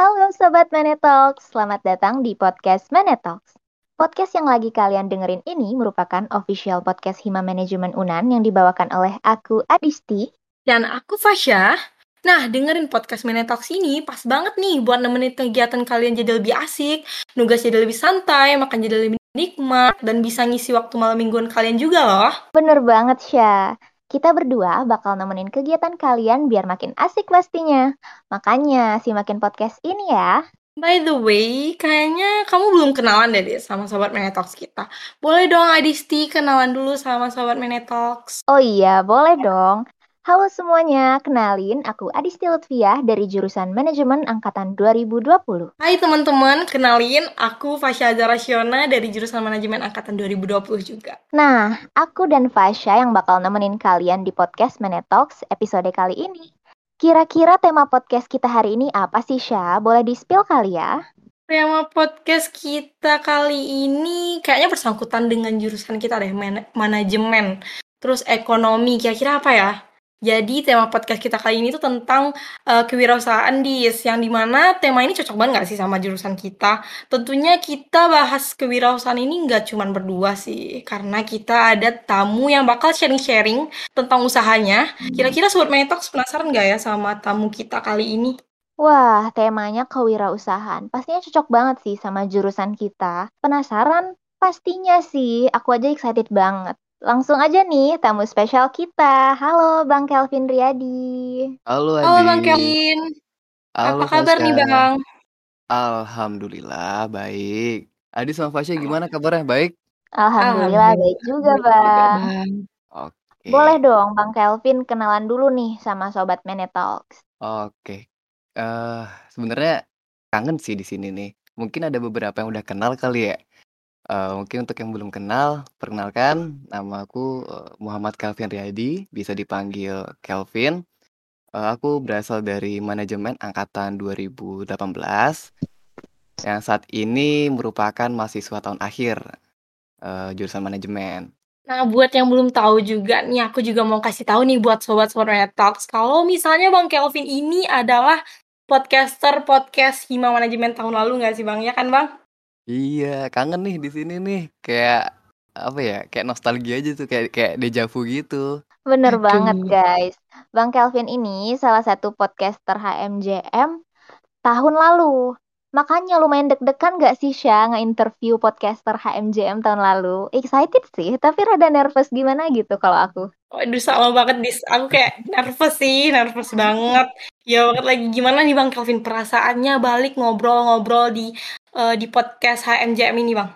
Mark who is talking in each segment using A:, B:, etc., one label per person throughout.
A: Halo Sobat Manetalks, selamat datang di podcast Manetalks. Podcast yang lagi kalian dengerin ini merupakan official podcast Hima Manajemen Unan yang dibawakan oleh aku Adisti.
B: Dan aku Fasya. Nah, dengerin podcast Manetalks ini pas banget nih buat nemenin kegiatan kalian jadi lebih asik, nugas jadi lebih santai, makan jadi lebih nikmat, dan bisa ngisi waktu malam mingguan kalian juga loh.
A: Bener banget, Syah. Kita berdua bakal nemenin kegiatan kalian biar makin asik pastinya. Makanya simakin podcast ini ya.
B: By the way, kayaknya kamu belum kenalan deh sama Sobat Menetox kita. Boleh dong Adisti kenalan dulu sama Sobat Menetox.
A: Oh iya, boleh dong. Halo semuanya, kenalin aku Adisti Lutfiah dari jurusan Manajemen Angkatan 2020.
B: Hai teman-teman, kenalin aku Fasya Azarasyona dari jurusan Manajemen Angkatan 2020 juga.
A: Nah, aku dan Fasya yang bakal nemenin kalian di podcast Menetox episode kali ini. Kira-kira tema podcast kita hari ini apa sih, Syah? Boleh di-spill kali ya?
B: Tema podcast kita kali ini kayaknya bersangkutan dengan jurusan kita deh, man manajemen. Terus ekonomi, kira-kira apa ya? Jadi tema podcast kita kali ini tuh tentang uh, kewirausahaan dis, yang di mana tema ini cocok banget gak sih sama jurusan kita? Tentunya kita bahas kewirausahaan ini nggak cuma berdua sih, karena kita ada tamu yang bakal sharing-sharing tentang usahanya. Kira-kira Sobat Metox penasaran nggak ya sama tamu kita kali ini?
A: Wah, temanya kewirausahaan. Pastinya cocok banget sih sama jurusan kita. Penasaran? Pastinya sih, aku aja excited banget. Langsung aja nih tamu spesial kita. Halo Bang Kelvin Riyadi.
C: Halo Adi.
B: Halo Bang Kelvin. Halo, Apa kabar Fasya. nih Bang?
C: Alhamdulillah baik. Adi sama Fasya gimana kabarnya? Baik?
A: Alhamdulillah, Alhamdulillah. baik juga Bang. Oke. Boleh dong Bang Kelvin kenalan dulu nih sama Sobat Menetalks.
C: Oke. Uh, Sebenarnya kangen sih di sini nih. Mungkin ada beberapa yang udah kenal kali ya. Uh, mungkin untuk yang belum kenal, perkenalkan nama aku uh, Muhammad Kelvin Riyadi, bisa dipanggil Kelvin. Uh, aku berasal dari manajemen angkatan 2018 yang saat ini merupakan mahasiswa tahun akhir uh, jurusan manajemen.
B: Nah, buat yang belum tahu juga nih, aku juga mau kasih tahu nih buat sobat-sobat Talks, kalau misalnya Bang Kelvin ini adalah podcaster podcast Hima Manajemen tahun lalu nggak sih Bang? Ya kan Bang?
C: Iya, kangen nih di sini nih. Kayak apa ya? Kayak nostalgia aja tuh, kayak kayak dejavu gitu.
A: Bener Aduh. banget, guys. Bang Kelvin ini salah satu podcaster HMJM tahun lalu. Makanya lumayan deg-degan gak sih Syah nge-interview podcaster HMJM tahun lalu? Excited sih, tapi rada nervous gimana gitu kalau aku.
B: Waduh sama banget dis, aku kayak nervous sih, nervous banget. Ya banget lagi gimana nih Bang Kelvin perasaannya balik ngobrol-ngobrol di uh, di podcast HMJM ini bang?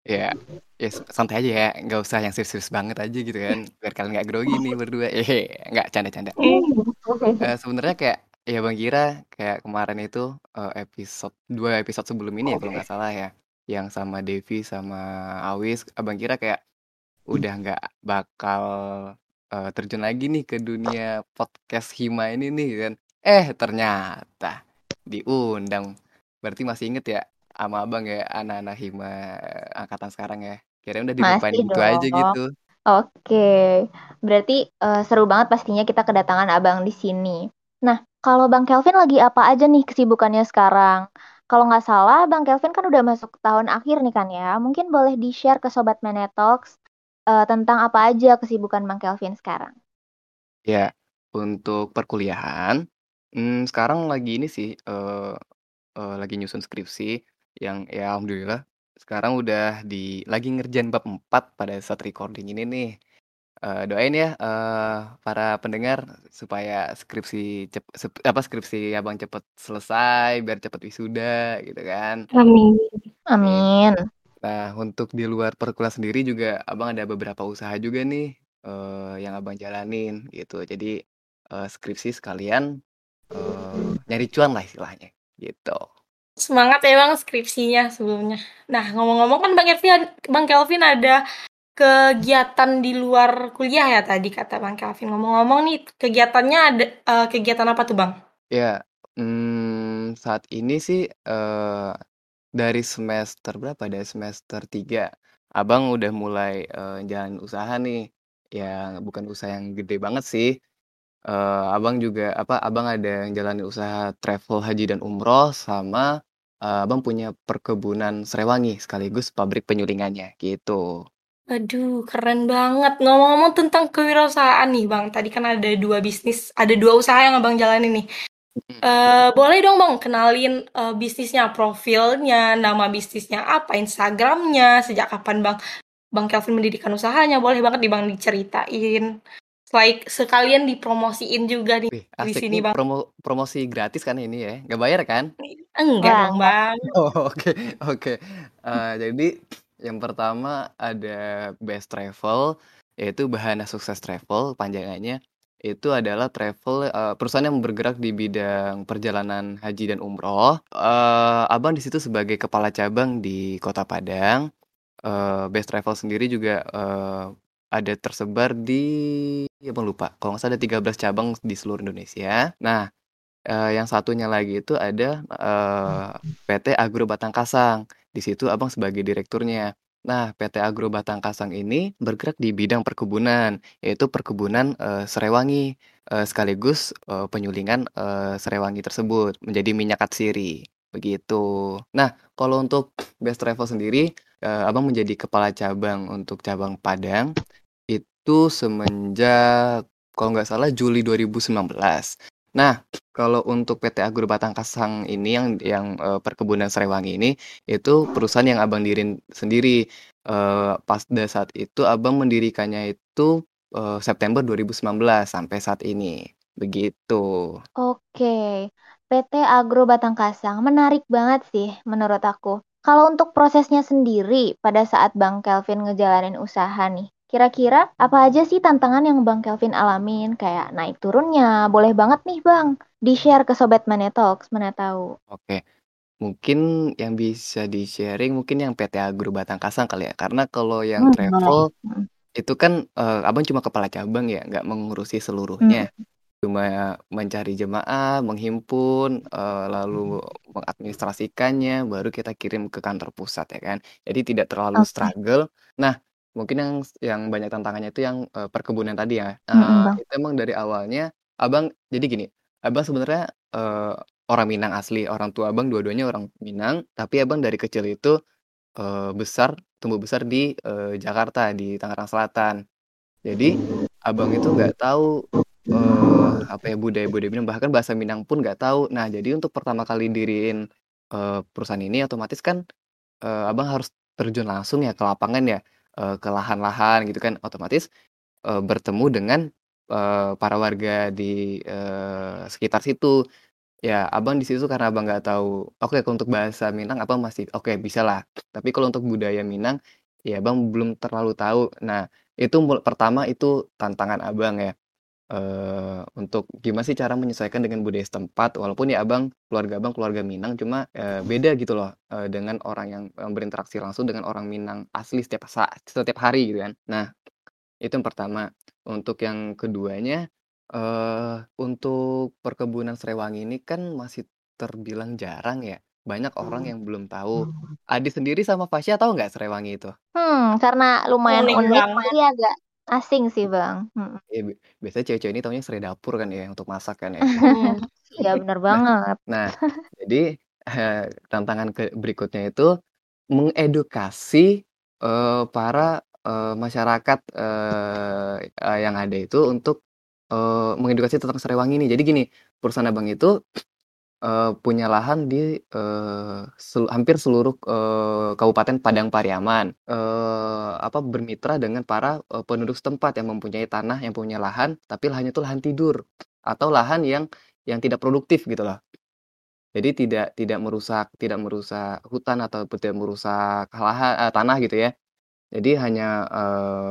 C: Ya, ya santai aja ya, nggak usah yang serius-serius banget aja gitu kan, biar kalian nggak grogi nih berdua. Eh, nggak canda-canda. Uh, Sebenarnya kayak ya Bang Kira kayak kemarin itu uh, episode dua episode sebelum ini ya kalau nggak salah ya, yang sama Devi sama Awis, Abang Kira kayak udah nggak bakal uh, terjun lagi nih ke dunia podcast Hima ini nih kan. Eh ternyata diundang Berarti masih inget ya sama abang ya anak-anak hima angkatan sekarang ya? Kira udah dilupain gitu aja gitu.
A: Oke, berarti uh, seru banget pastinya kita kedatangan abang di sini. Nah, kalau Bang Kelvin lagi apa aja nih kesibukannya sekarang? Kalau nggak salah, Bang Kelvin kan udah masuk tahun akhir nih kan ya. Mungkin boleh di-share ke Sobat Menetox uh, tentang apa aja kesibukan Bang Kelvin sekarang.
C: Ya, untuk perkuliahan, hmm, sekarang lagi ini sih, uh, uh, lagi nyusun skripsi yang ya alhamdulillah sekarang udah di lagi ngerjain bab 4 pada saat recording ini nih. Uh, doain ya uh, para pendengar supaya skripsi cep, sep, apa skripsi abang cepet selesai biar cepet wisuda gitu kan.
B: Amin.
A: Amin.
C: Nah untuk di luar perkuliahan sendiri juga abang ada beberapa usaha juga nih uh, yang abang jalanin gitu. Jadi uh, skripsi sekalian uh, nyari cuan lah istilahnya gitu.
B: Semangat ya Bang skripsinya sebelumnya. Nah, ngomong-ngomong kan Bang Kelvin Bang Kelvin ada kegiatan di luar kuliah ya tadi kata Bang Kelvin. Ngomong-ngomong nih kegiatannya ada uh, kegiatan apa tuh Bang?
C: Ya, hmm, saat ini sih uh, dari semester berapa? Dari semester 3 Abang udah mulai uh, jalan usaha nih. Ya bukan usaha yang gede banget sih. Eee, Abang juga apa, Abang ada jalanin usaha travel haji dan umroh sama, eee, Abang punya perkebunan serewangi sekaligus pabrik penyulingannya, gitu.
B: Aduh, keren banget. Ngomong-ngomong tentang kewirausahaan nih, Bang. Tadi kan ada dua bisnis, ada dua usaha yang Abang jalanin nih. Uh, boleh dong Bang kenalin uh, bisnisnya, profilnya, nama bisnisnya apa, Instagramnya, sejak kapan Bang Bang Kelvin mendirikan usahanya, boleh banget nih Bang diceritain. Like sekalian dipromosiin juga nih
C: Wih,
B: di sini
C: nih
B: Bang.
C: promo promosi gratis kan ini ya, nggak bayar kan?
B: Enggak dong Bang.
C: Oh, oke oke. Eee, jadi yang pertama ada Best Travel, yaitu Bahana Sukses Travel panjangannya. Itu adalah travel, eee, perusahaan yang bergerak di bidang perjalanan haji dan umroh. Eee, Abang di situ sebagai kepala cabang di Kota Padang. Eee, Best Travel sendiri juga, eee, ada tersebar di Abang lupa, kalau nggak salah ada 13 cabang di seluruh Indonesia. Nah, eee, yang satunya lagi itu ada, eee, PT Agro Batang Kasang. Di situ Abang sebagai direkturnya. Nah, PT Agro Batang Kasang ini bergerak di bidang perkebunan, yaitu perkebunan, eee, serewangi, eee, sekaligus, eee, penyulingan, eee, serewangi tersebut menjadi minyak atsiri, begitu. Nah, kalau untuk Best Travel sendiri, eee, Abang menjadi kepala cabang untuk cabang Padang, itu semenjak kalau nggak salah Juli 2019. Nah, kalau untuk PT Agro Batang Kasang ini yang yang, eee, perkebunan serewangi ini, itu perusahaan yang Abang diriin sendiri. Eee, pada saat itu Abang mendirikannya itu, eee, September 2019 sampai saat ini, begitu.
A: Oke, PT Agro Batang Kasang menarik banget sih menurut aku. Kalau untuk prosesnya sendiri pada saat Bang Kelvin ngejalanin usaha nih, kira-kira apa aja sih tantangan yang Bang Kelvin alamin? Kayak naik turunnya, boleh banget nih Bang, di-share ke Sobat Talks, mana tahu.
C: Oke. Mungkin yang bisa di-sharing mungkin yang PT Agro Batang Kasang kali ya, karena kalau yang
A: Hmm,
C: travel
A: Mhm.
C: itu kan, eee, Abang cuma kepala cabang ya, nggak mengurusi seluruhnya. Cuma mencari jemaah, menghimpun, eee, lalu mengadministrasikannya, baru kita kirim ke kantor pusat ya kan. Jadi tidak terlalu
A: Oke.
C: struggle. Nah, mungkin yang yang banyak tantangannya itu yang, eee, perkebunan tadi ya. Eee,
A: Bang.
C: itu emang dari awalnya Abang jadi gini, Abang sebenarnya, eee, orang Minang asli, orang tua Abang dua-duanya orang Minang, tapi Abang dari kecil itu, eee, besar tumbuh besar di, eee, Jakarta, di Tangerang Selatan. Jadi, Abang itu nggak tahu, eee, apa ya, budaya-budaya Minang, bahkan bahasa Minang pun nggak tahu. Nah, jadi untuk pertama kali diriin, eee, perusahaan ini otomatis kan, eee, Abang harus terjun langsung ya ke lapangan ya, eee, ke lahan-lahan gitu kan. Otomatis, eee, bertemu dengan, eee, para warga di, eee, sekitar situ. Ya, Abang di situ karena Abang nggak tahu oke kalau untuk bahasa Minang Abang masih oke bisalah. Tapi kalau untuk budaya Minang, ya Abang belum terlalu tahu. Nah, itu pertama itu tantangan Abang ya, eee, untuk gimana sih cara menyesuaikan dengan budaya setempat, walaupun ya Abang keluarga Abang keluarga Minang, cuma, eee, beda gitu loh, eee, dengan orang yang, eee, berinteraksi langsung dengan orang Minang asli setiap saat setiap hari gitu kan. Nah, itu yang pertama. Untuk yang keduanya, eee, untuk perkebunan serewangi ini kan masih terbilang jarang ya, banyak orang yang belum tahu. Adi sendiri sama Fasya tahu nggak serewangi itu?
A: Hmm, karena lumayan
B: Unik
A: jadi agak asing sih Bang. Mhm.
C: Iya, bi biasanya cewek-cewek ini taunya serai dapur kan ya, untuk masak kan ya.
B: Mhm.
A: Iya, bener
C: Nah
A: banget.
C: nah, jadi, eee, tantangan ke berikutnya itu mengedukasi, eee, para, eee, masyarakat, eee eee, yang ada itu untuk, eee, mengedukasi tentang serewangi ini. Jadi gini, perusahaan Abang itu, eee, punya lahan di, eee, sel hampir seluruh, eee, Kabupaten Padang Pariaman. Eee, apa, bermitra dengan para, eee, penduduk setempat yang mempunyai tanah, yang punya lahan, tapi lahannya itu lahan tidur atau lahan yang yang tidak produktif gitu loh. Jadi tidak tidak merusak tidak merusak hutan atau tidak merusak lahan eee, tanah gitu ya. Jadi hanya,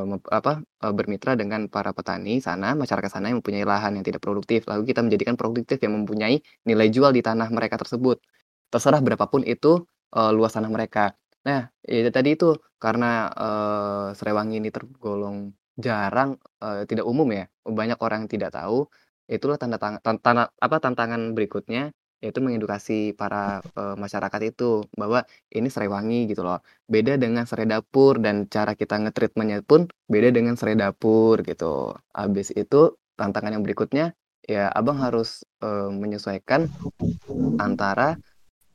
C: mep apa, eee, bermitra dengan para petani sana, masyarakat sana yang mempunyai lahan yang tidak produktif, lalu kita menjadikan produktif yang mempunyai nilai jual di tanah mereka tersebut. Terserah berapa pun itu, eee, luas tanah mereka. Nah, ya tadi itu, karena, eee, serewangi ini tergolong jarang, eee, tidak umum ya, banyak orang yang tidak tahu, itulah tanda tang tan tana apa, tantangan berikutnya, yaitu mengedukasi para, eee, masyarakat itu, bahwa ini serewangi gitu loh. Beda dengan serai dapur dan cara kita nge-treatment-nya pun beda dengan serai dapur gitu. Habis itu tantangan yang berikutnya, ya Abang harus, eee, menyesuaikan antara,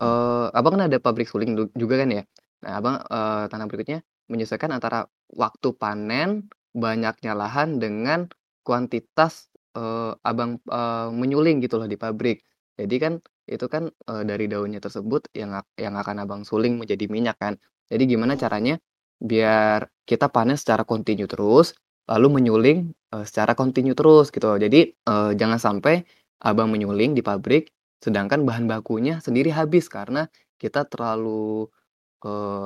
C: eee, Abang kan ada pabrik suling juga kan ya? Nah Abang, eee, tanam berikutnya menyesuaikan antara waktu panen, banyaknya lahan, dengan kuantitas, eee, Abang, eee, menyuling gitu loh di pabrik. Jadi kan itu kan, eee, dari daunnya tersebut yang yang akan Abang suling menjadi minyak kan. Jadi gimana caranya biar kita panen secara kontinu terus, lalu menyuling, eee, secara kontinu terus gitu loh. Jadi, eee, jangan sampai Abang menyuling di pabrik, sedangkan bahan bakunya sendiri habis karena kita terlalu,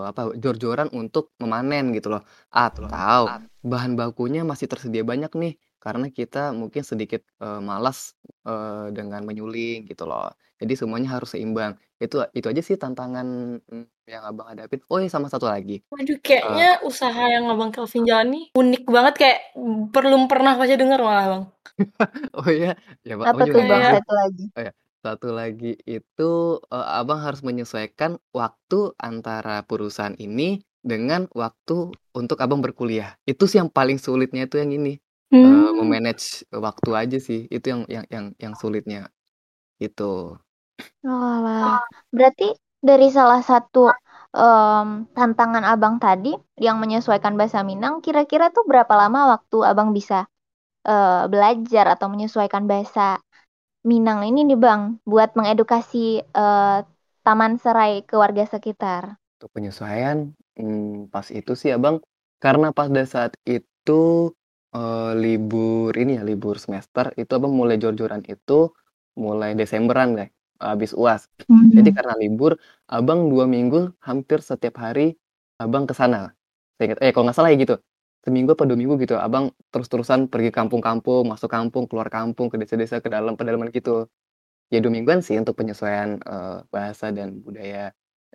C: apa, jor-joran untuk memanen gitu loh. Atau bahan bakunya masih tersedia banyak nih, karena kita mungkin sedikit, eee, malas, eee, dengan menyuling gitu loh. Jadi semuanya harus seimbang. Itu itu aja sih tantangan, mmm, yang Abang hadapin. Oh ya sama satu lagi,
B: Waduh, kayaknya usaha yang Abang Kelvin jalani unik banget, kayak belum pernah baca denger malah, Bang.
C: Oh ya? Ya Pak,
A: Apa
C: Abang
A: tuh
C: juga
A: Bang, satu lagi?
C: Oh ya, satu lagi itu, eee, Abang harus menyesuaikan waktu antara perusahaan ini dengan waktu untuk Abang berkuliah. Itu sih yang paling sulitnya itu yang ini, eee,
B: Mmm.
C: me-manage waktu aja sih, itu yang yang yang yang sulitnya, gitu.
A: Oalah, berarti dari salah satu, mmm, tantangan Abang tadi yang menyesuaikan bahasa Minang, kira-kira tuh berapa lama waktu Abang bisa, eee, belajar atau menyesuaikan bahasa Minang ini nih Bang, buat mengedukasi, eee, taman serai ke warga sekitar?
C: Untuk penyesuaian, mmm, pas itu sih Abang, karena pada saat itu, eee, libur ini ya, libur semester, itu Abang mulai jor-joran itu mulai Desemberan deh, habis UAS. Jadi
A: Mhm.
C: karena libur, Abang 2 minggu hampir setiap hari Abang ke sana. Eh, kalau nggak salah ya gitu, seminggu apa 2 minggu gitu, Abang terus-terusan pergi kampung-kampung, masuk kampung, keluar kampung, ke desa-desa, ke dalam pedalaman gitu. Ya 2 mingguan sih untuk penyesuaian, eee, bahasa dan budaya,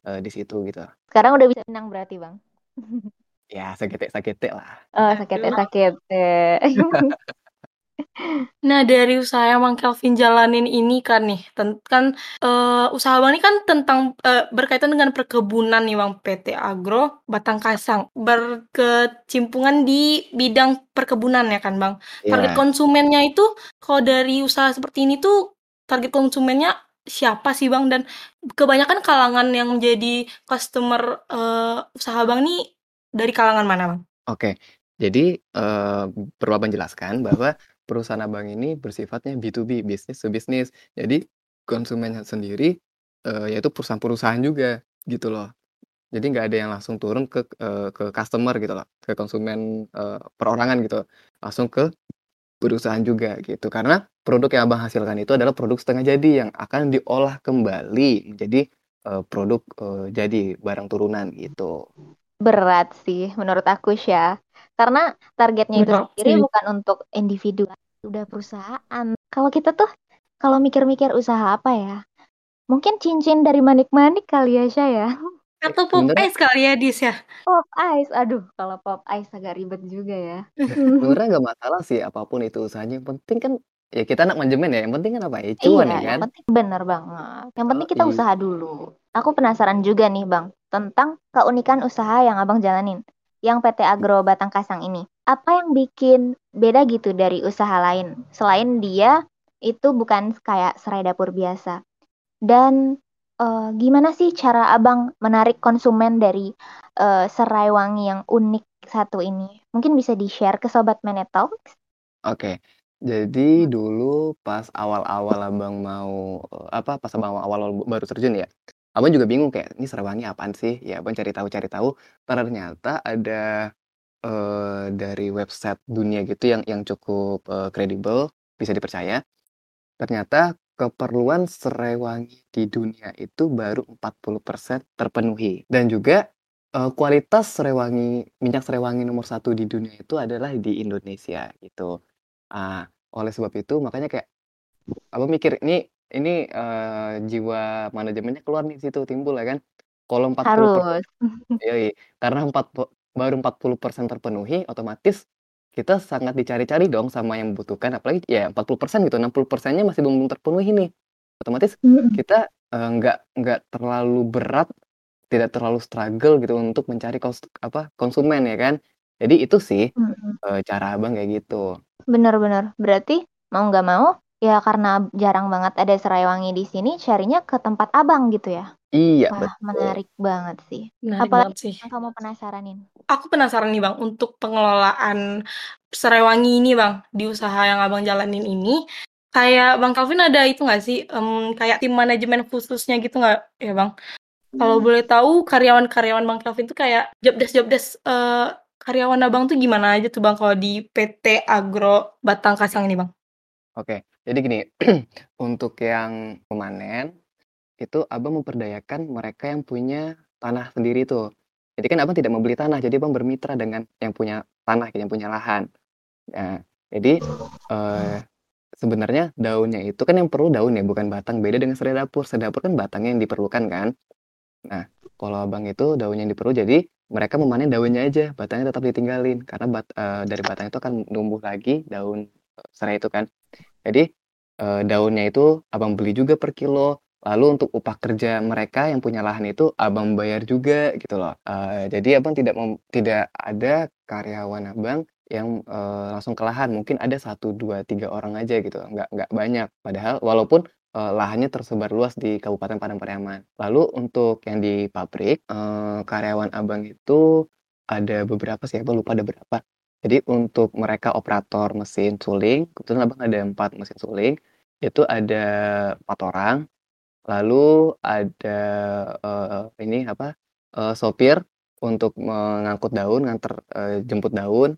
C: eee, di situ gitu.
A: Sekarang udah bisa Minang berarti Bang?
C: Ya sakitik-sakitik lah.
A: Oh, sakitik-sakitik.
B: Nah, dari usaha yang Bang Kelvin jalanin ini kan nih, kan, eee, usaha Abang ini kan tentang, eee, berkaitan dengan perkebunan nih Bang, PT Agro Batangkasang, berkecimpungan di bidang perkebunan ya kan Bang. Target
C: Iya.
B: konsumennya itu kalau dari usaha seperti ini tuh, target konsumennya siapa sih Bang? Dan kebanyakan kalangan yang menjadi customer, eee, usaha Abang nih dari kalangan mana Bang?
C: Oke, jadi, eee, perlu Abang jelaskan bahwa perusahaan Abang ini bersifatnya B2B, bisnis to bisnis. Jadi konsumennya sendiri, eee, yaitu perusahaan-perusahaan juga, gitu loh. Jadi nggak ada yang langsung turun ke, eee, ke customer gitu loh, ke konsumen, eee, perorangan gitu, langsung ke perusahaan juga gitu. Karena produk yang Abang hasilkan itu adalah produk setengah jadi yang akan diolah kembali menjadi, eee, produk, eee, jadi, barang turunan gitu.
A: Berat sih menurut aku, Syah. Karena targetnya itu
B: Berat
A: sendiri
B: sih.
A: bukan untuk individu, udah perusahaan. Kalau kita tuh, kalau mikir-mikir usaha apa ya, mungkin cincin dari manik-manik kali ya, Syah, ya?
B: Atau pop
C: Sebenarnya
B: ice kali ya, Dis, ya?
A: Pop ice, aduh kalau pop ice agak ribet juga ya.
C: Sebenarnya nggak masalah sih apa pun itu usahanya, yang penting kan ya kita anak manajemen ya, yang penting kan apa, ya cuan
A: Iya,
C: ya
A: yang
C: kan?
A: penting bener banget. Yang penting kita
C: Yoi.
A: usaha dulu. Aku penasaran juga nih, Bang, tentang keunikan usaha yang Abang jalanin, yang PT Agro Batangkasang ini. Apa yang bikin beda gitu dari usaha lain, selain dia itu bukan kayak serai dapur biasa? Dan, eee, gimana sih cara Abang menarik konsumen dari, eee, serai wangi yang unik satu ini? Mungkin bisa di-share ke sobat Mane-Talks?
C: Oke, jadi dulu pas awal-awal Abang mau, eee, apa, pas Abang awal-awal baru terjun ya, Abang juga bingung kayak, "Ini serai wangi apaan sih?" Ya Abang cari tahu cari tahu, ternyata ada, eee, dari website dunia gitu yang yang cukup, kredibel, bisa dipercaya. Ternyata keperluan serai wangi di dunia itu baru 40% terpenuhi. Dan juga, eee, kualitas serai wangi minyak serai wangi nomor 1 di dunia itu adalah di Indonesia, gitu. Ah, oleh sebab itu makanya kayak Abang mikir, ini ini, eee, jiwa manajemennya keluar nih situ, timbul ya kan. Kalau 40%
A: Harus.
C: yoi, karena empat pe baru 40% terpenuhi, otomatis kita sangat dicari-cari dong sama yang membutuhkan, apalagi ya 40% gitu, 60%-nya masih belum terpenuhi nih. Otomatis kita, nggak nggak terlalu berat, tidak terlalu struggle gitu untuk mencari kos apa, konsumen ya kan. Jadi itu sih,
A: Mhm.
C: eee, cara Abang kayak gitu.
A: Bener. Berarti mau nggak mau, Ya karena jarang banget ada serai wangi di sini, carinya ke tempat Abang gitu ya?
C: Iya,
A: Wah,
C: betul.
A: menarik banget sih.
B: Menarik
A: Apalagi
B: banget sih.
A: yang kamu penasaranin?
B: Aku penasaran nih Bang, untuk pengelolaan serai wangi ini Bang, di usaha yang Abang jalanin ini, kayak Bang Calvin ada itu nggak sih, um, kayak tim manajemen khususnya gitu nggak ya Bang? Kalau
A: Hmm.
B: boleh tahu karyawan-karyawan Bang Calvin tuh kayak job desk job desk uh, karyawan Abang tuh gimana aja tuh Bang kalau di PT Agro Batang Kasang ini Bang?
C: Oke, jadi gini, untuk yang pemanen, itu Abang memperdayakan mereka yang punya tanah sendiri tuh. Jadi kan Abang tidak membeli tanah, jadi Abang bermitra dengan yang punya tanah, yang punya lahan. Nah, jadi eh, sebenarnya daunnya itu kan yang perlu daun ya, bukan batang. Beda dengan serai dapur. Serai dapur kan batangnya yang diperlukan kan. Nah, kalau Abang itu daunnya yang diperlu, jadi mereka memanen daunnya aja, batangnya tetap ditinggalin karena bat, eh, dari batang itu akan numbuh lagi daun serai itu kan. Jadi eh, daunnya itu Abang beli juga per kilo. Lalu untuk upah kerja mereka yang punya lahan itu Abang bayar juga gitu loh. Eh, jadi Abang tidak mem- tidak ada karyawan Abang yang eh, langsung ke lahan. Mungkin ada satu, dua, tiga orang aja gitu. Nggak nggak banyak. Padahal walaupun lahannya tersebar luas di Kabupaten Padang Pariaman. Lalu untuk yang di pabrik, eh, karyawan Abang itu ada beberapa sih, Abang lupa ada berapa. Jadi untuk mereka operator mesin suling, kebetulan Abang ada empat mesin suling, itu ada empat orang. Lalu ada eh, ini apa eh, sopir untuk mengangkut daun, nganter eh, jemput daun,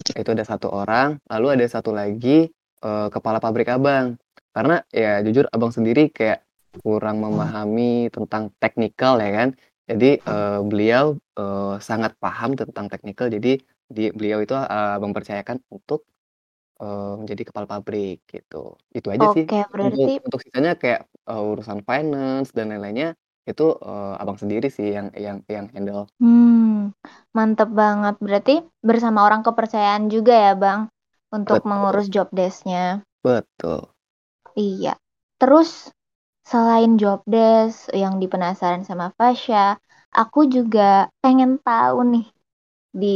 C: itu ada satu orang. Lalu ada satu lagi eh, kepala pabrik Abang. Karena ya jujur Abang sendiri kayak kurang memahami tentang teknikal ya kan. Jadi eh, beliau eh, sangat paham tentang teknikal. Jadi di beliau itu eh, Abang percayakan untuk eh, menjadi kepala pabrik gitu. Itu aja sih.
A: Oke,
C: Untuk
A: berarti
C: untuk sisanya kayak eh, urusan finance dan lain-lainnya itu eh, Abang sendiri sih yang yang yang handle.
A: hmm, mantep banget. Berarti bersama orang kepercayaan juga ya, Bang, untuk
C: Betul,
A: mengurus job desk-nya.
C: betul.
A: Iya. Terus selain job desk yang dipenasaran sama Fasya, aku juga pengen tahu nih di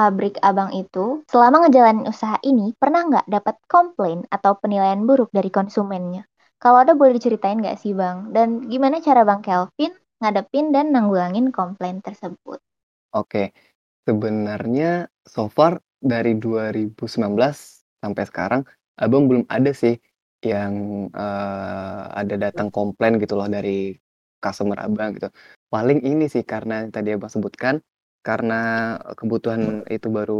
A: pabrik abang itu, selama ngejalanin usaha ini, pernah nggak dapat komplain atau penilaian buruk dari konsumennya? Kalau ada boleh diceritain nggak sih bang? Dan gimana cara bang Kelvin ngadepin dan nanggulangin komplain tersebut?
C: Oke. Sebenarnya so far dari 2019 sampai sekarang Abang belum ada sih yang eh, ada datang komplain gitu loh dari customer Abang gitu. Paling ini sih karena tadi Abang sebutkan karena kebutuhan itu baru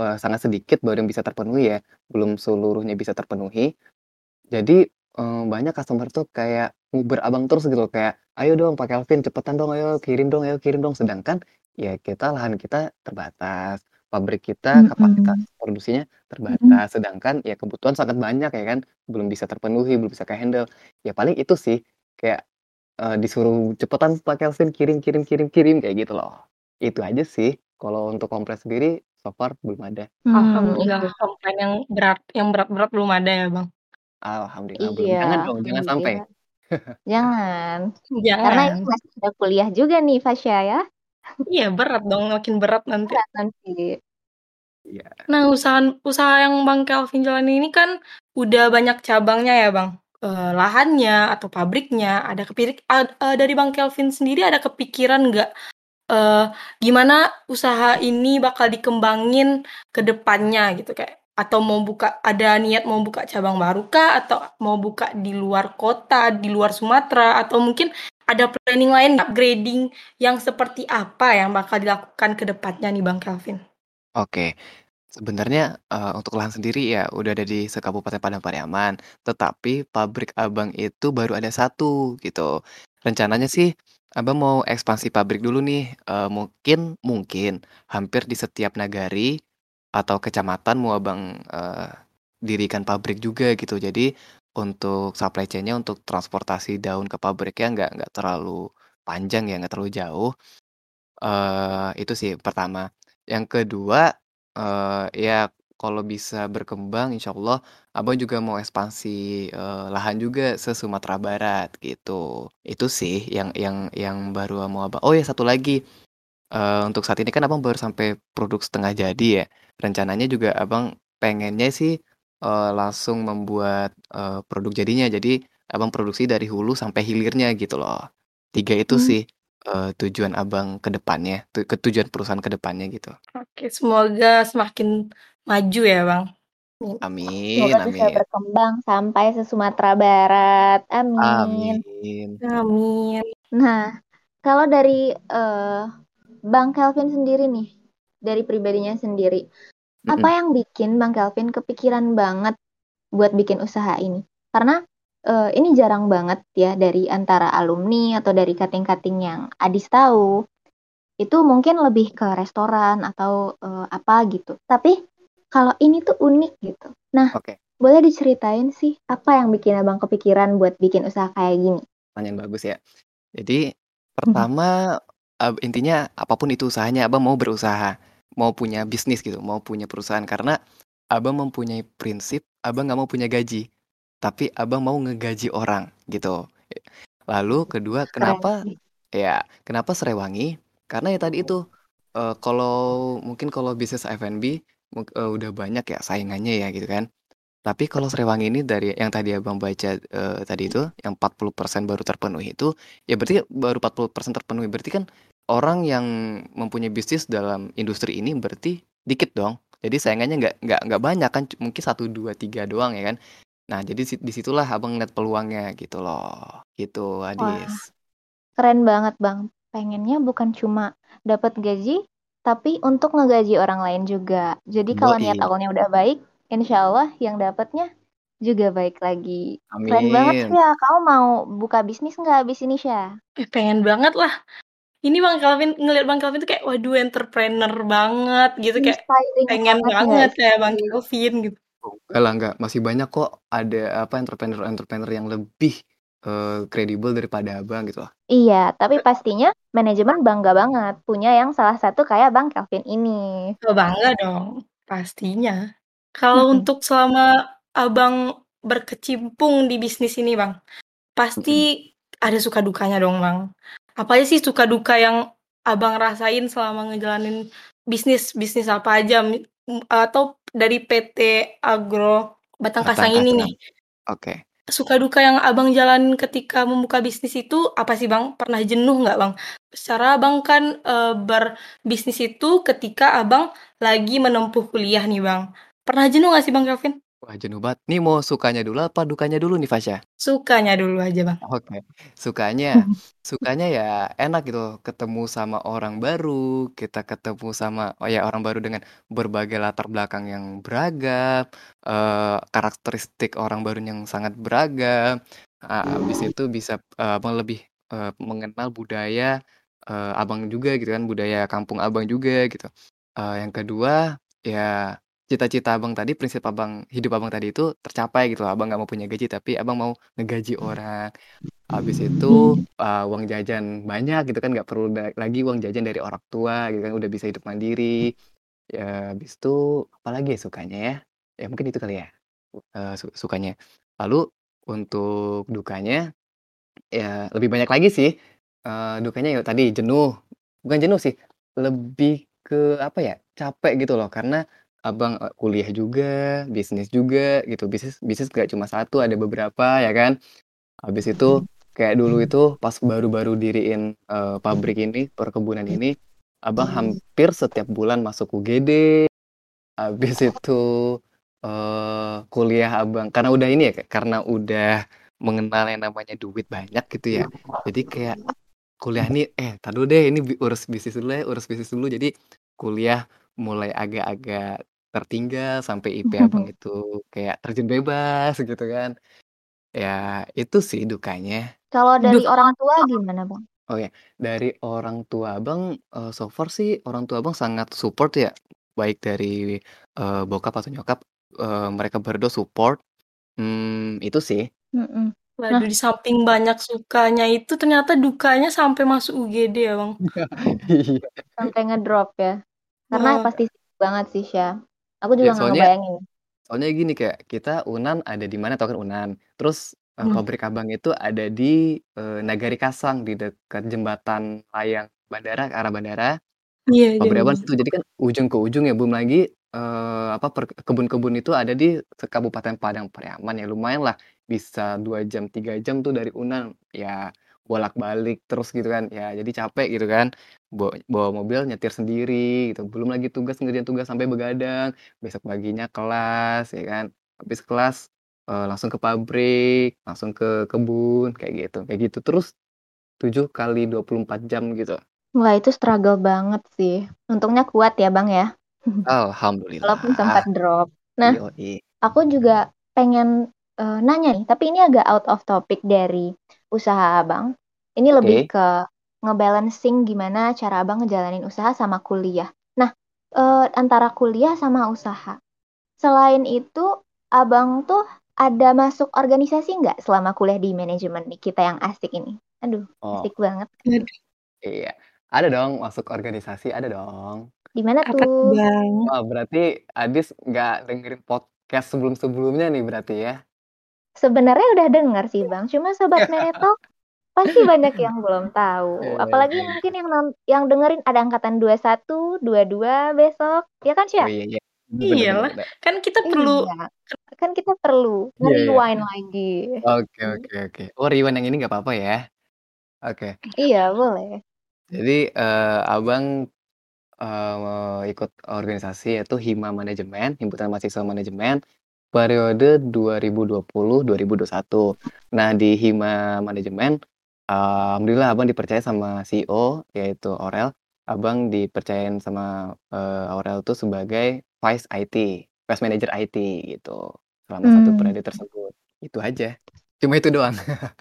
C: eh, sangat sedikit baru yang bisa terpenuhi ya, belum seluruhnya bisa terpenuhi. Jadi eh, banyak customer tuh kayak nguber Abang terus gitu kayak ayo dong Pak Kelvin cepetan dong ayo kirim dong ayo kirim dong sedangkan ya kita lahan kita terbatas pabrik kita kapasitas
A: Mm-mm.
C: produksinya
A: Mm-mm.
C: terbatas sedangkan ya kebutuhan sangat banyak ya kan belum bisa terpenuhi belum bisa ke handle ya paling itu sih kayak eh, disuruh cepetan Pak Kelvin kirim kirim kirim kirim kayak gitu loh itu aja sih kalau untuk komplain sendiri so far belum ada
A: Hmm,
B: Alhamdulillah
A: itu.
B: komplain yang berat yang berat-berat belum ada ya Bang.
C: alhamdulillah belum
A: Iya,
C: jangan dong jangan sampai
A: alhamdulillah. Jangan. Karena ini
B: Jangan.
A: masih ada kuliah juga nih Fasya ya.
B: Iya berat dong, makin berat nanti.
A: Berat nanti.
C: iya
B: Nah, usaha usaha yang Bang Kelvin jalani ini kan udah banyak cabangnya ya, Bang. Eh, lahannya atau pabriknya ada kepirik ad- eh, dari Bang Kelvin sendiri ada kepikiran nggak eh, gimana usaha ini bakal dikembangin ke depannya gitu kayak atau mau buka ada niat mau buka cabang baru kah atau mau buka di luar kota, di luar Sumatera atau mungkin ada planning lain upgrading yang seperti apa yang bakal dilakukan ke depannya nih Bang Kelvin?
C: Oke, sebenarnya eh, untuk lahan sendiri ya udah ada di sekabupaten Padang Pariaman, tetapi pabrik Abang itu baru ada satu gitu. Rencananya sih Abang mau ekspansi pabrik dulu nih, eh, mungkin mungkin hampir di setiap nagari atau kecamatan mau Abang eh, dirikan pabrik juga gitu. Jadi untuk supply chain-nya untuk transportasi daun ke pabriknya nggak nggak terlalu panjang ya, nggak terlalu jauh. eh itu sih pertama. Yang kedua, eee, ya kalau bisa berkembang insyaallah Abang juga mau ekspansi, eee, lahan juga se Sumatera Barat gitu. Itu sih yang yang yang baru mau Abang oh ya satu lagi, eee, untuk saat ini kan Abang baru sampai produk setengah jadi ya. Rencananya juga Abang pengennya sih uh, langsung membuat, uh, produk jadinya. Jadi Abang produksi dari hulu sampai hilirnya gitu loh. Tiga itu
B: Hmm.
C: sih, uh, tujuan Abang ke depannya, tu tujuan perusahaan ke depannya gitu.
B: Oke, semoga semakin maju ya, Bang.
C: Amin
A: Semoga bisa
C: amin.
A: berkembang sampai se Sumatera Barat. Amin.
C: Amin.
B: Amin.
A: Nah, kalau dari, uh, Bang Kelvin sendiri nih, dari pribadinya sendiri, apa
C: Mhm.
A: yang bikin Bang Kelvin kepikiran banget buat bikin usaha ini? Karena, uh, ini jarang banget ya dari antara alumni atau dari kating-kating yang Adis tahu, itu mungkin lebih ke restoran atau, uh, apa gitu. Tapi kalau ini tuh unik gitu. Nah,
C: Oke.
A: boleh diceritain sih apa yang bikin Abang kepikiran buat bikin usaha kayak gini?
C: Pertanyaan bagus ya. Jadi pertama, ab intinya apa pun itu usahanya Abang mau berusaha, mau punya bisnis gitu, mau punya perusahaan karena Abang mempunyai prinsip, Abang nggak mau punya gaji, tapi Abang mau ngegaji orang gitu. Lalu kedua kenapa ya kenapa Srewangi? Karena ya tadi itu, eee, kalau mungkin kalau bisnis F&B eee, udah banyak ya saingannya ya gitu kan. Tapi kalau Srewangi ini dari yang tadi Abang baca, eee, tadi itu yang 40% baru terpenuhi itu, ya berarti baru 40% terpenuhi, berarti kan orang yang mempunyai bisnis dalam industri ini berarti dikit dong. Jadi saingannya nggak nggak nggak banyak kan, mungkin 1, 2, 3 doang ya kan. Nah jadi sit di situlah Abang ngeliat peluangnya gitu loh, gitu
A: Wah,
C: Adis.
A: keren banget Bang. Pengennya bukan cuma dapat gaji, tapi untuk ngegaji orang lain juga. Jadi kalau niat awalnya udah baik, insya Allah yang dapatnya juga baik lagi. Keren banget
C: Amin.
A: Syah, kamu mau buka bisnis nggak habis ini Syah?
B: Eh, pengen banget lah. Ini Bang Kelvin ngelihat Bang Kelvin tuh kayak, waduh entrepreneur banget gitu, kayak
A: Inspiring
B: pengen
A: banget
B: banget kayak Bang
A: sih?
B: Kelvin gitu.
C: Oh, enggak lah, enggak, masih banyak kok ada apa entrepreneur-entrepreneur yang lebih, eee, kredibel daripada Abang gitu loh.
A: Iya, tapi pastinya manajemen bangga banget punya yang salah satu kayak Bang Kelvin ini.
B: Oh, bangga dong, pastinya. Kalau
A: Mhm.
B: untuk selama Abang berkecimpung di bisnis ini Bang, pasti ada suka dukanya dong Bang. Apa aja sih suka duka yang Abang rasain selama ngejalanin bisnis, bisnis apa aja atau dari PT Agro Batang
C: Batang
B: Kasang ini nih.
C: Oke.
B: Suka duka yang Abang jalanin ketika membuka bisnis itu apa sih Bang? Pernah jenuh nggak Bang? Secara Abang kan, eee, berbisnis itu ketika Abang lagi menempuh kuliah nih Bang. Pernah jenuh nggak sih Bang Kelvin?
C: Wah jenuh banget. Nih mau sukanya dulu apa dukanya dulu nih Fasya?
B: Sukanya dulu aja Bang.
C: Oke. Sukanya sukanya ya enak gitu, ketemu sama orang baru, kita ketemu sama oh ya orang baru dengan berbagai latar belakang yang beragam, eee, karakteristik orang baru yang sangat beragam. A habis itu bisa, Abang lebih, eee, mengenal budaya, eee, Abang juga gitu kan, budaya kampung Abang juga gitu. Eee, yang kedua, ya cita-cita Abang tadi, prinsip Abang hidup Abang tadi itu tercapai gitu loh, Abang nggak mau punya gaji, tapi Abang mau ngegaji orang. Habis itu, eee, uang jajan banyak gitu kan, nggak perlu lagi uang jajan dari orang tua gitu kan, udah bisa hidup mandiri. Ya habis itu apalagi ya sukanya ya? Ya mungkin itu kali ya, su sukanya. Lalu untuk dukanya, ya lebih banyak lagi sih. Eee, dukanya ya tadi jenuh, bukan jenuh sih, lebih ke apa ya, capek gitu loh karena Abang, eee, kuliah juga, bisnis juga gitu, bisnis bisnis nggak cuma satu, ada beberapa ya kan. Habis itu kayak dulu itu pas baru-baru diriin, eee, pabrik ini, perkebunan ini, Abang hampir setiap bulan masuk UGD. Habis itu, eee, kuliah Abang karena udah ini ya, karena udah mengenal yang namanya duit banyak gitu ya. Jadi kayak kuliah nih, "Eh dulu deh ini urus bisnis dulu ya, urus bisnis dulu." Jadi kuliah mulai agak-agak tertinggal sampai IP Abang itu kayak terjun bebas gitu kan. Ya itu sih dukanya.
A: Kalau dari
B: Duh.
A: orang tua gimana Bang?
C: Oh ya, dari orang tua Abang, eee, so far sih orang tua Abang sangat support ya, baik dari, eee, bokap atau nyokap, eee, mereka berdua support, mmm, itu sih.
A: Mhm. Nah
B: Waduh, di samping banyak sukanya itu ternyata dukanya sampai masuk UGD ya Bang?
C: Iya.
A: Sampai ngedrop ya? Karena
B: Heeh.
A: pasti sibuk banget sih Syah. Aku
C: Ya
A: juga nggak
C: soalnya
A: ngebayangin.
C: soalnya gini, kayak kita UNAN ada di mana tahu kan UNAN, terus, eee,
B: Hmm.
C: pabrik Abang itu ada di, eee, Nagari Kasang, di dekat jembatan layang bandara, ke arah bandara.
B: Iya iya
C: Pabrik Abang
B: iya.
C: situ, jadi kan ujung ke ujung ya, belum lagi, eee, apa, kebun-kebun itu ada di Kabupaten Padang Pariaman ya, lumayan lah bisa 2 jam, 3 jam tuh dari Unan. Ya bolak-balik terus gitu kan, ya jadi capek gitu kan, bawa bawa mobil nyetir sendiri gitu, belum lagi tugas ngerjain tugas sampai begadang, besok paginya kelas ya kan, habis kelas, eee, langsung ke pabrik, langsung ke kebun, kayak gitu kayak gitu terus 7 kali 24 jam gitu.
A: Wah, itu struggle banget sih. Untungnya kuat ya, Bang, ya. Walaupun sempat
C: Alhamdulillah.
A: drop. Nah,
C: Yoi.
A: aku juga pengen, eee, nanya nih, tapi ini agak out of topic dari usaha Abang. Ini lebih
C: Oke.
A: ke nge-balancing gimana cara Abang ngejalanin usaha sama kuliah. Nah, eee, antara kuliah sama usaha. Selain itu, Abang tuh ada masuk organisasi nggak selama kuliah di manajemen nih kita yang asik ini? Aduh,
C: Oh.
A: asik banget.
C: Iya, ada dong masuk organisasi, ada dong.
A: Di mana
B: tuh? Bang?
C: Wah, berarti Adis nggak dengerin podcast sebelum-sebelumnya nih berarti ya?
A: Sebenarnya udah denger sih, Bang, cuma sobat Menetalk pasti banyak yang belum tahu.
C: Iya
A: Apalagi
C: iya.
A: mungkin yang non yang dengerin ada angkatan 21, 22 besok, ya kan,
C: Oh
A: Sya?
C: iya iya.
B: Iyalah,
C: bener.
B: kan kita perlu
A: Iya, kan kita perlu
C: Iya iya.
A: nge-rewind lagi.
C: Oke oke oke. Oh rewind yang ini nggak apa-apa ya? Oke.
A: Iya, boleh.
C: Jadi, eee, Abang, eee, ikut organisasi yaitu Hima Manajemen, Himpunan Mahasiswa Manajemen, periode 2020-2021. Nah, di Hima Manajemen, alhamdulillah Abang dipercaya sama CEO yaitu Aurel. Abang dipercayain sama, eee, Aurel tuh sebagai Vice IT, Vice Manager IT gitu, selama 1
A: Mmm.
C: periode tersebut. Itu aja. Cuma itu doang.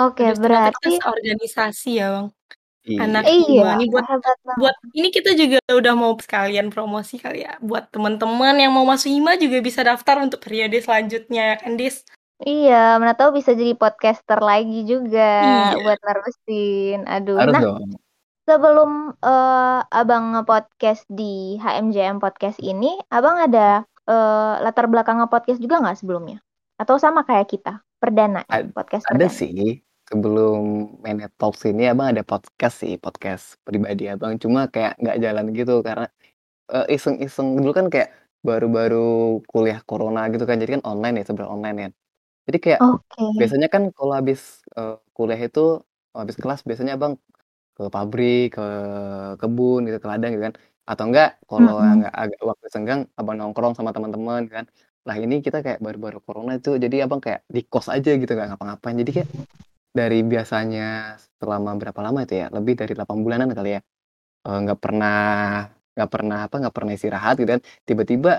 A: Oke,
B: kita
A: berarti
B: seorganisasi ya, Bang.
C: Iya.
B: Anak
A: Iya,
B: nih buat
A: hebat
B: buat ini kita juga udah mau sekalian promosi kali ya, buat teman-teman yang mau masuk Hima juga bisa daftar untuk periode selanjutnya ya kan, Dis?
A: Iya, mana tahu bisa jadi podcaster lagi juga
B: Iya.
A: buat nerusin. Aduh,
C: Harus
A: nah
C: dong.
A: sebelum, eee, Abang nge-podcast di HMJM Podcast ini, Abang ada, eee, latar belakang nge-podcast juga nggak sebelumnya? Atau sama kayak kita, perdana
C: Ad
A: podcast
C: ada
A: perdana?
C: sih, sebelum Mene Talks ini Abang ada podcast sih, podcast pribadi Abang, cuma kayak nggak jalan gitu karena, eee, iseng-iseng dulu kan kayak baru-baru kuliah corona gitu kan, jadi kan online ya, serba online kan. Jadi kayak
A: Oke.
C: biasanya kan kalau habis, eee, kuliah itu habis kelas biasanya Abang ke pabrik, ke kebun gitu, ke ladang gitu kan, atau enggak kalau
A: Mhm.
C: nggak agak waktu senggang Abang nongkrong sama teman-teman kan. Lah ini kita kayak baru-baru corona itu jadi Abang kayak di kos aja gitu, nggak ngapa-ngapain. Jadi kayak dari biasanya selama berapa lama itu ya, lebih dari 8 bulanan kali ya, eee, nggak pernah nggak pernah apa, nggak pernah istirahat gitu kan, tiba-tiba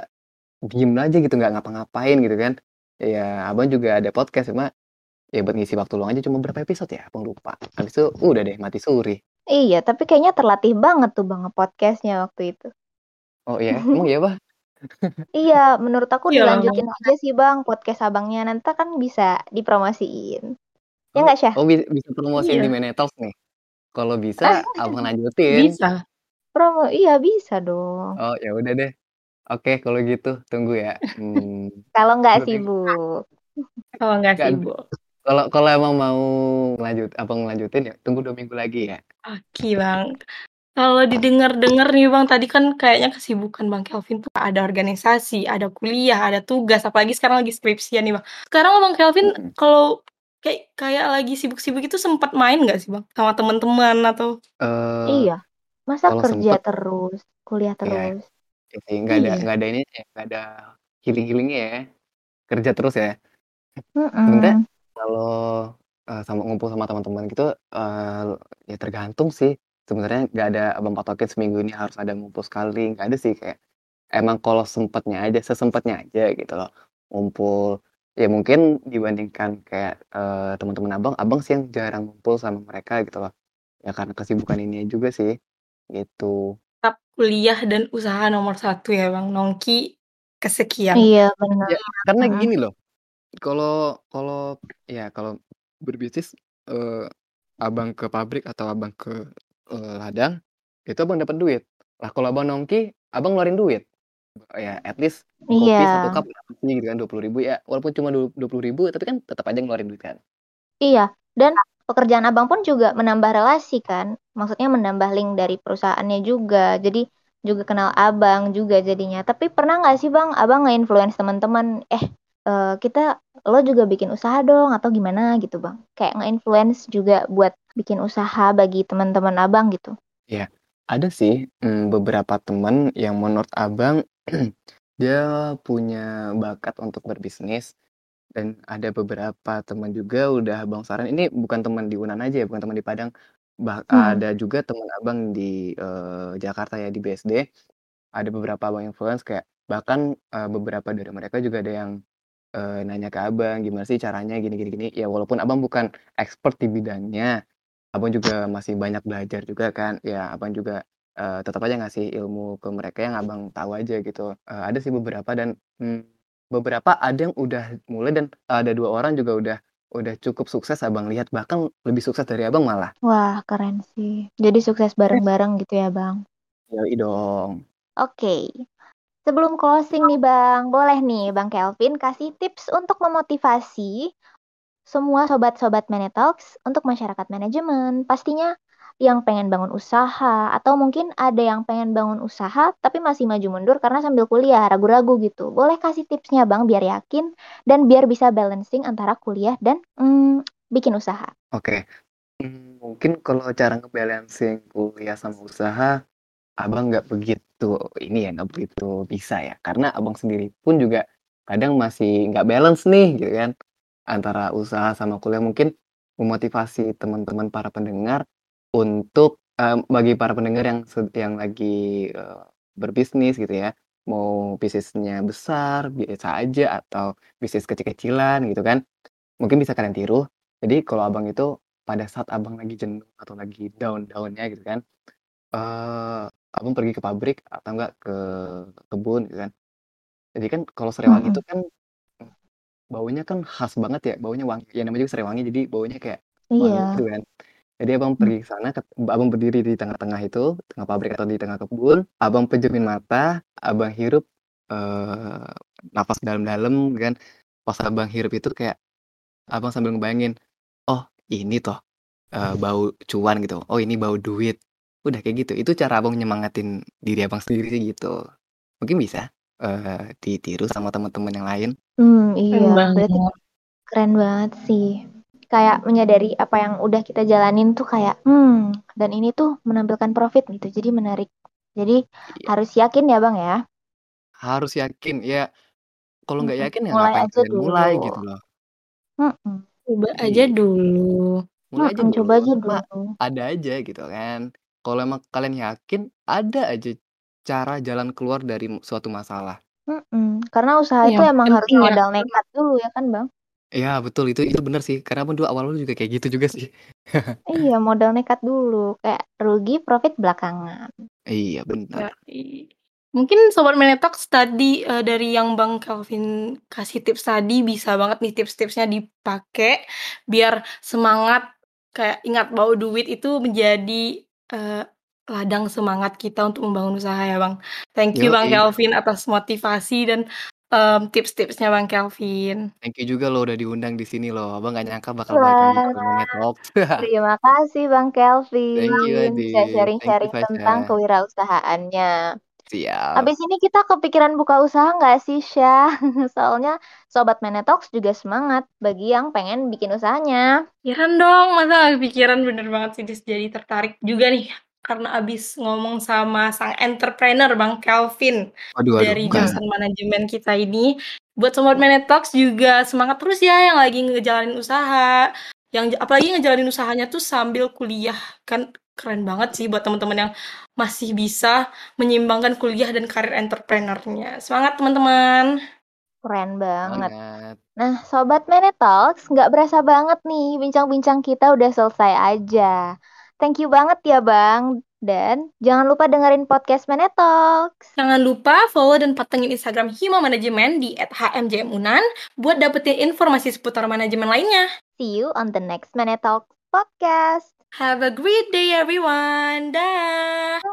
C: diem aja gitu, nggak ngapa-ngapain gitu kan. Ya Abang juga ada podcast, cuma ya buat ngisi waktu luang aja, cuma berapa episode ya, Abang lupa. Habis itu udah deh mati suri.
A: Iya, tapi kayaknya terlatih banget tuh Bang nge-podcast-nya waktu itu.
C: Oh iya? Emang iya, Bah?
A: Iya, menurut aku
B: Iya
A: dilanjutin
B: Bang.
A: aja sih Bang podcast Abangnya, nanti kan bisa dipromosiin. Ya
C: Oh
A: nggak, Syah?
C: oh bi bisa promosiin di
B: Iya.
C: Mene Talks nih? Kalau bisa Abang lanjutin.
B: Bisa.
A: Promo iya bisa dong.
C: Oh ya udah deh. Oke kalau gitu, tunggu ya. Mmm,
A: Kalau nggak
C: 2 minggu.
A: sibuk.
B: Kalau nggak sibuk.
C: kalau kalau emang mau ngelanjut Abang ngelanjutin ya tunggu 2 minggu lagi ya.
B: Oke, Bang. Kalau didengar-dengar nih, Bang, tadi kan kayaknya kesibukan Bang Kelvin tuh ada organisasi, ada kuliah, ada tugas, apalagi sekarang lagi skripsian nih, Bang. Sekarang Bang Kelvin kalau kayak kayak lagi sibuk-sibuk itu sempat main nggak sih, Bang? Sama teman-teman atau
C: Eee,
A: Iya. Masa kerja
C: sempet
A: terus, kuliah
C: Iya.
A: terus?
C: Iya sih, nggak ada
B: Iya.
C: nggak ada ininya ya, nggak ada healing-healing-nya ya. Kerja terus ya. Sebenarnya
A: Mhm.
C: kalau, eee, sama ngumpul sama teman-teman gitu, eee, ya tergantung sih. Sebenarnya nggak ada Abang patokin seminggu ini harus ada ngumpul sekali, nggak ada sih. Kayak emang kalau sempatnya aja, sesempatnya aja gitu loh, ngumpul. Ya mungkin dibandingkan kayak, eee, teman-teman Abang, Abang sih yang jarang ngumpul sama mereka gitu loh. Ya karena kesibukan ini juga sih, gitu.
B: tetap kuliah dan usaha nomor 1 ya, Bang, nongki kesekian.
A: Iya, benar.
C: Ya karena
A: Mhm.
C: gini loh, kalau kalau ya kalau berbisnis, eee, Abang ke pabrik atau Abang ke, eee, ladang, itu Abang dapat duit. Lah kalau Abang nongki, Abang ngeluarin duit. Ya at least kopi 1
A: Iya.
C: cup berapa sih gitu kan, Rp20.000 ya walaupun cuma du Rp20.000 tapi kan tetap aja ngeluarin duit kan.
A: Iya, dan pekerjaan Abang pun juga menambah relasi kan, maksudnya menambah link dari perusahaannya juga. Jadi juga kenal abang juga jadinya. Tapi pernah nggak sih bang, abang nge-influence teman-teman, eh uh, kita lo juga bikin usaha dong atau gimana gitu bang? Kayak nge-influence juga buat bikin usaha bagi teman-teman abang gitu?
C: Ya, ada sih hmm, beberapa teman yang menurut abang dia punya bakat untuk berbisnis dan ada beberapa teman juga udah abang saran. Ini bukan teman di Unan aja ya, bukan teman di Padang. Bah
A: Hmm.
C: ada juga teman Abang di, eee, Jakarta ya, di BSD, ada beberapa Abang influence kayak bahkan, eee, beberapa dari mereka juga ada yang, eee, nanya ke Abang, "Gimana sih caranya? Gini gini gini?" Ya walaupun Abang bukan expert di bidangnya, Abang juga masih banyak belajar juga kan, ya Abang juga, eee, tetap aja ngasih ilmu ke mereka yang Abang tahu aja gitu. Eee, ada sih beberapa dan, mmm, beberapa ada yang udah mulai dan ada dua orang juga udah Udah cukup sukses Abang lihat, bahkan lebih sukses dari Abang malah.
A: Wah, keren sih. Jadi sukses bareng-bareng gitu ya, Bang?
C: Yoi dong.
A: Oke. Sebelum closing nih, Bang, boleh nih Bang Kelvin kasih tips untuk memotivasi semua sobat-sobat Manetalks untuk masyarakat manajemen. Pastinya yang pengen bangun usaha atau mungkin ada yang pengen bangun usaha tapi masih maju mundur karena sambil kuliah ragu-ragu gitu. Boleh kasih tipsnya Bang biar yakin dan biar bisa balancing antara kuliah dan mm, bikin usaha.
C: Oke. Hmm, mungkin kalau cara ngebalancing kuliah sama usaha Abang nggak begitu ini ya, nggak begitu bisa ya. Karena Abang sendiri pun juga kadang masih nggak balance nih gitu kan, antara usaha sama kuliah. Mungkin memotivasi teman-teman para pendengar untuk, eee, bagi para pendengar yang yang lagi, eee, berbisnis gitu ya, mau bisnisnya besar, biasa aja, atau bisnis kecil-kecilan gitu kan, mungkin bisa kalian tiru. Jadi kalau Abang itu pada saat Abang lagi jenuh atau lagi down-down-nya gitu kan, eee, Abang pergi ke pabrik atau enggak ke kebun gitu kan. Jadi kan kalau serewangi itu kan baunya kan khas banget ya, baunya wangi, ya namanya juga serewangi jadi baunya kayak wangi
A: Iya.
C: gitu kan. Jadi Abang pergi ke sana, Abang berdiri di tengah-tengah itu, tengah pabrik atau di tengah kebun, Abang pejemin mata, Abang hirup, uh, nafas dalam-dalam kan. Pas Abang hirup itu kayak Abang sambil ngebayangin, "Oh, ini toh, uh, bau cuan," gitu, "Oh, ini bau duit." Udah kayak gitu, itu cara Abang nyemangatin diri Abang sendiri sih gitu. Mungkin bisa, uh, ditiru sama teman-teman yang lain.
A: Hmm, iya, berarti keren banget sih kayak menyadari apa yang udah kita jalanin tuh kayak hmm dan ini tuh menampilkan profit gitu jadi menarik jadi iya. harus yakin ya bang ya
C: harus yakin ya kalau nggak yakin ya mulai aja dulu. mulai gitu loh
B: hmm. coba iya. aja dulu
C: mulai aja dulu. coba aja dulu ada aja gitu kan kalau emang kalian yakin ada aja cara jalan keluar dari suatu masalah
A: hmm. karena usaha ya, itu emang harus modal nekat dulu ya kan bang
C: Iya betul itu itu benar sih karena pun dulu awal-awal juga kayak gitu juga sih.
A: iya modal nekat dulu kayak rugi profit belakangan.
C: Iya benar.
B: Mungkin sobat Menetox tadi uh, dari yang Bang Calvin kasih tips tadi bisa banget nih tips-tipsnya dipakai biar semangat kayak ingat bahwa duit itu menjadi uh, ladang semangat kita untuk membangun usaha ya Bang. Thank you Yo, Bang iya. Calvin atas motivasi dan um, tips-tipsnya Bang Kelvin.
C: Thank you juga lo udah diundang di sini loh. Abang gak nyangka bakal balik lagi ke Talk.
A: Terima kasih Bang Kelvin. Thank you Adi. Bisa sharing-sharing tentang kewirausahaannya.
C: Siap.
A: Habis ini kita kepikiran buka usaha nggak sih, Syah? Soalnya Sobat Menetox juga semangat bagi yang pengen bikin usahanya.
B: Pikiran dong, masa pikiran bener banget sih jadi tertarik juga nih karena abis ngomong sama sang entrepreneur Bang Kelvin
C: aduh, aduh,
B: dari jurusan manajemen kita ini. Buat Sobat Talks juga semangat terus ya yang lagi ngejalanin usaha. Yang apalagi ngejalanin usahanya tuh sambil kuliah. Kan keren banget sih buat teman-teman yang masih bisa menyeimbangkan kuliah dan karir entrepreneurnya. Semangat teman-teman.
A: Keren banget. banget. Nah, Sobat Talks, nggak berasa banget nih bincang-bincang kita udah selesai aja. Thank you banget ya Bang. Dan jangan lupa dengerin podcast Manetalks.
B: Jangan lupa follow dan patengin Instagram Hima Manajemen di @hmjmunan buat dapetin informasi seputar manajemen lainnya.
A: See you on the next Manetalks podcast.
B: Have a great day everyone. Dah.